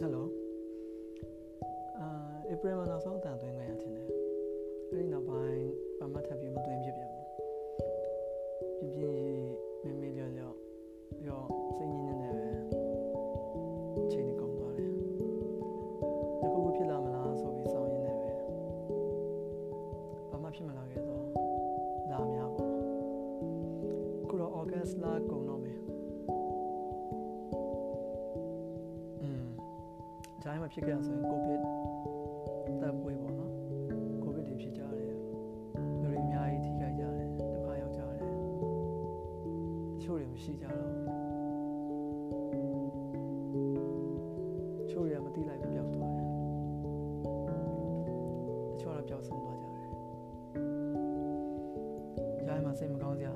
ဟယ်လိုအာဧပြီမှာနောက်ဆုံးအတန်သွင်းခဲ့ရခြင်းတယ်အဲ့ဒီနောက်ပိုင်းဘာမှထပ်ပြီးမသွင်းဖြစ်ပြန်ဘူးပြင်းပြင်းမေးမေးလျော့လျော့ပြီးတော့စိတ်ညစ်ညစ်နေပဲချိန်နေကုန်သွားတယ်တခုခုဖြစ်လာမလားဆိုပြီးစောင့်ရင်းနေပဲဘာမှဖြစ်မလာခဲ့တော့လာများပေါ့ခုတော့ August လကုန်တော့ ဂျိုင်းမှာဖြစ်ခဲ့ရဆိုရင် COVID တပ်ပွဲပေါ့နော် COVID တွေဖြစ်ကြတယ်လူတွေအများကြီးထိခိုက်ကြတယ်ဒုက္ခရောက်ကြတယ်တချို့တွေမရှိကြတော့တချို့တွေကမသိလိုက်ပဲပျောက်သွားတယ်တချို့ကတော့ပျောက်ဆုံးသွားကြတယ်ဂျိုင်းမှာစိတ်မကောင်းစရာ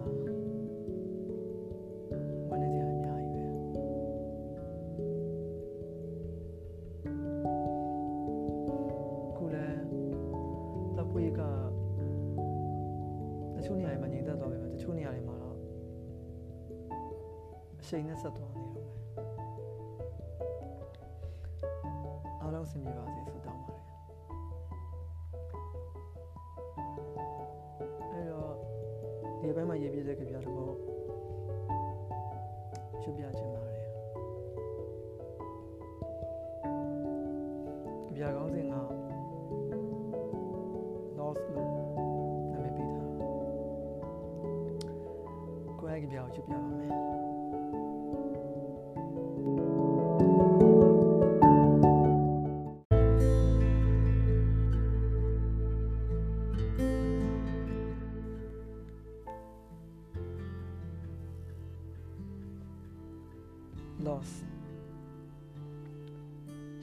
ချို့နေရာတွေမှာငြိမ်သက်သွားပြီပဲတချို့နေရာတွေမှာတော့အရှိန်နဲ့ဆက်သွားနေတော့မယ်အားလုံးအဆင်ပြေပါစေဆုတောင်းပါတယ်အဲ့တော့ဒီဘက်မှာရေးပြတဲ့ကြပြတော့ချွတ်ပြချင်ပါတယ်ကြပြကောင်းစဉ်က lost လို့ ကိုယ့်ရဲ့ကြပြကိုချွတ်ပြပါမယ် loss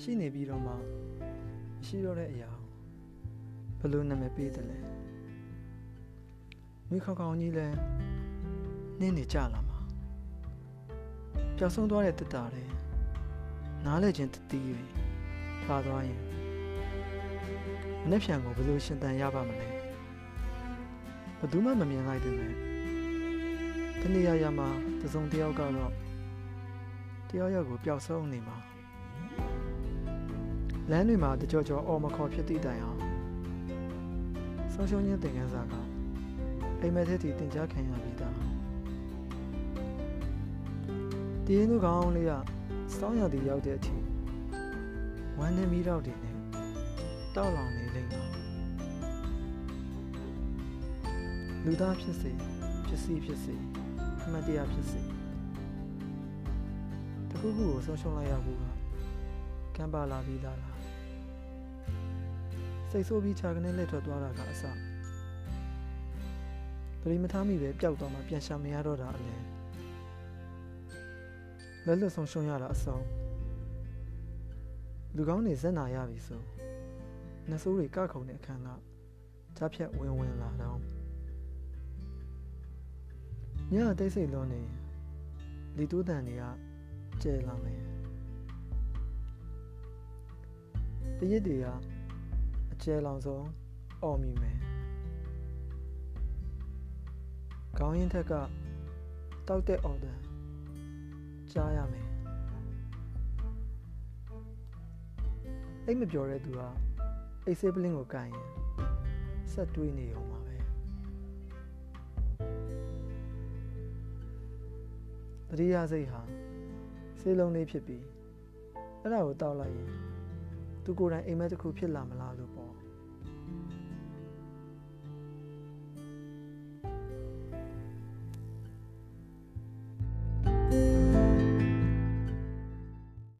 ရှိနေပြီးတော့မှမရှိတော့တဲ့အရာကိုဘယ်လိုနာမည်ပေးတယ်လဲမိခေါက်ခေါင်းကြီးလဲ နင်းနေကြလာမှာပျောက်ဆုံးသွားတဲ့တက်တာလဲနားလဲခြင်းတတိတွေပါသွားရင်မနေ့ဖြန်ကိုဘယ်လိုရှင်တန်ရပါမလဲဘယ်သူမှမမြင်လိုက်တယ်မဲ့တနေ့ရရမှာတစုံတစ်ယောက်ကတော့တယောက်ယောက်ကိုပျောက်ဆုံးနေမှာလမ်းတွေမှာတကြောကြောအော်မခေါ်ဖြစ်သည့်တိုင်အောင်ဆုံးရှုံးခြင်းသင်ခန်းစာကအိမ်မက်တဲ့တီတင် जा ခံရပြီးသား ဒီရင်သူကောင်းလေးကစောင်းရသည်ရောက်တဲ့အထိဝမ်းနေမိတော့တယ်နဲ့တောက်လောင်နေလိမ့်တော့လူသားဖြစ်စေဖြစ်စီဖြစ်စေအမှတ်တရဖြစ်စေတခုခုကိုဆုံးရှုံးလိုက်ရဘူးကကံပါလာပြီးသားလားစိတ်ဆိုးပြီးခြာကနေလက်ထွက်သွားတာကအစပရိမထားမိပဲပျောက်သွားမှပြန်ရှာမရတော့တာအလဲ လက်လွတ်ဆုံးရှုံးရတာအဆုံးလူကောင်းနေဇက်နာရပြီဆိုနှဆိုးတွေကခုန်တဲ့အခန်းကကြားဖြတ်ဝင်ဝင်လာတော့ညအသိစိတ်လုံးနေလီတိုးတန်တွေကကျဲလာမယ်တရစ်တွေကအကျဲလောင်ဆုံးအော်မြည်မယ်ခေါင်းရင်းထက်ကတောက်တဲ့အော်ဒန် ကြားရမယ်အိတ်မပြောတဲ့သူကအိတ်ဆေးပလင်းကိုကန်ရင်ဆက်တွေးနေအောင်ပါပဲတတိယစိတ်ဟာဆေးလုံးလေးဖြစ်ပြီးအဲ့ဒါကိုတောက်လိုက်ရင်သူကိုယ်တိုင်အိမ်မက်တစ်ခုဖြစ်လာမလားလို့ပေါ့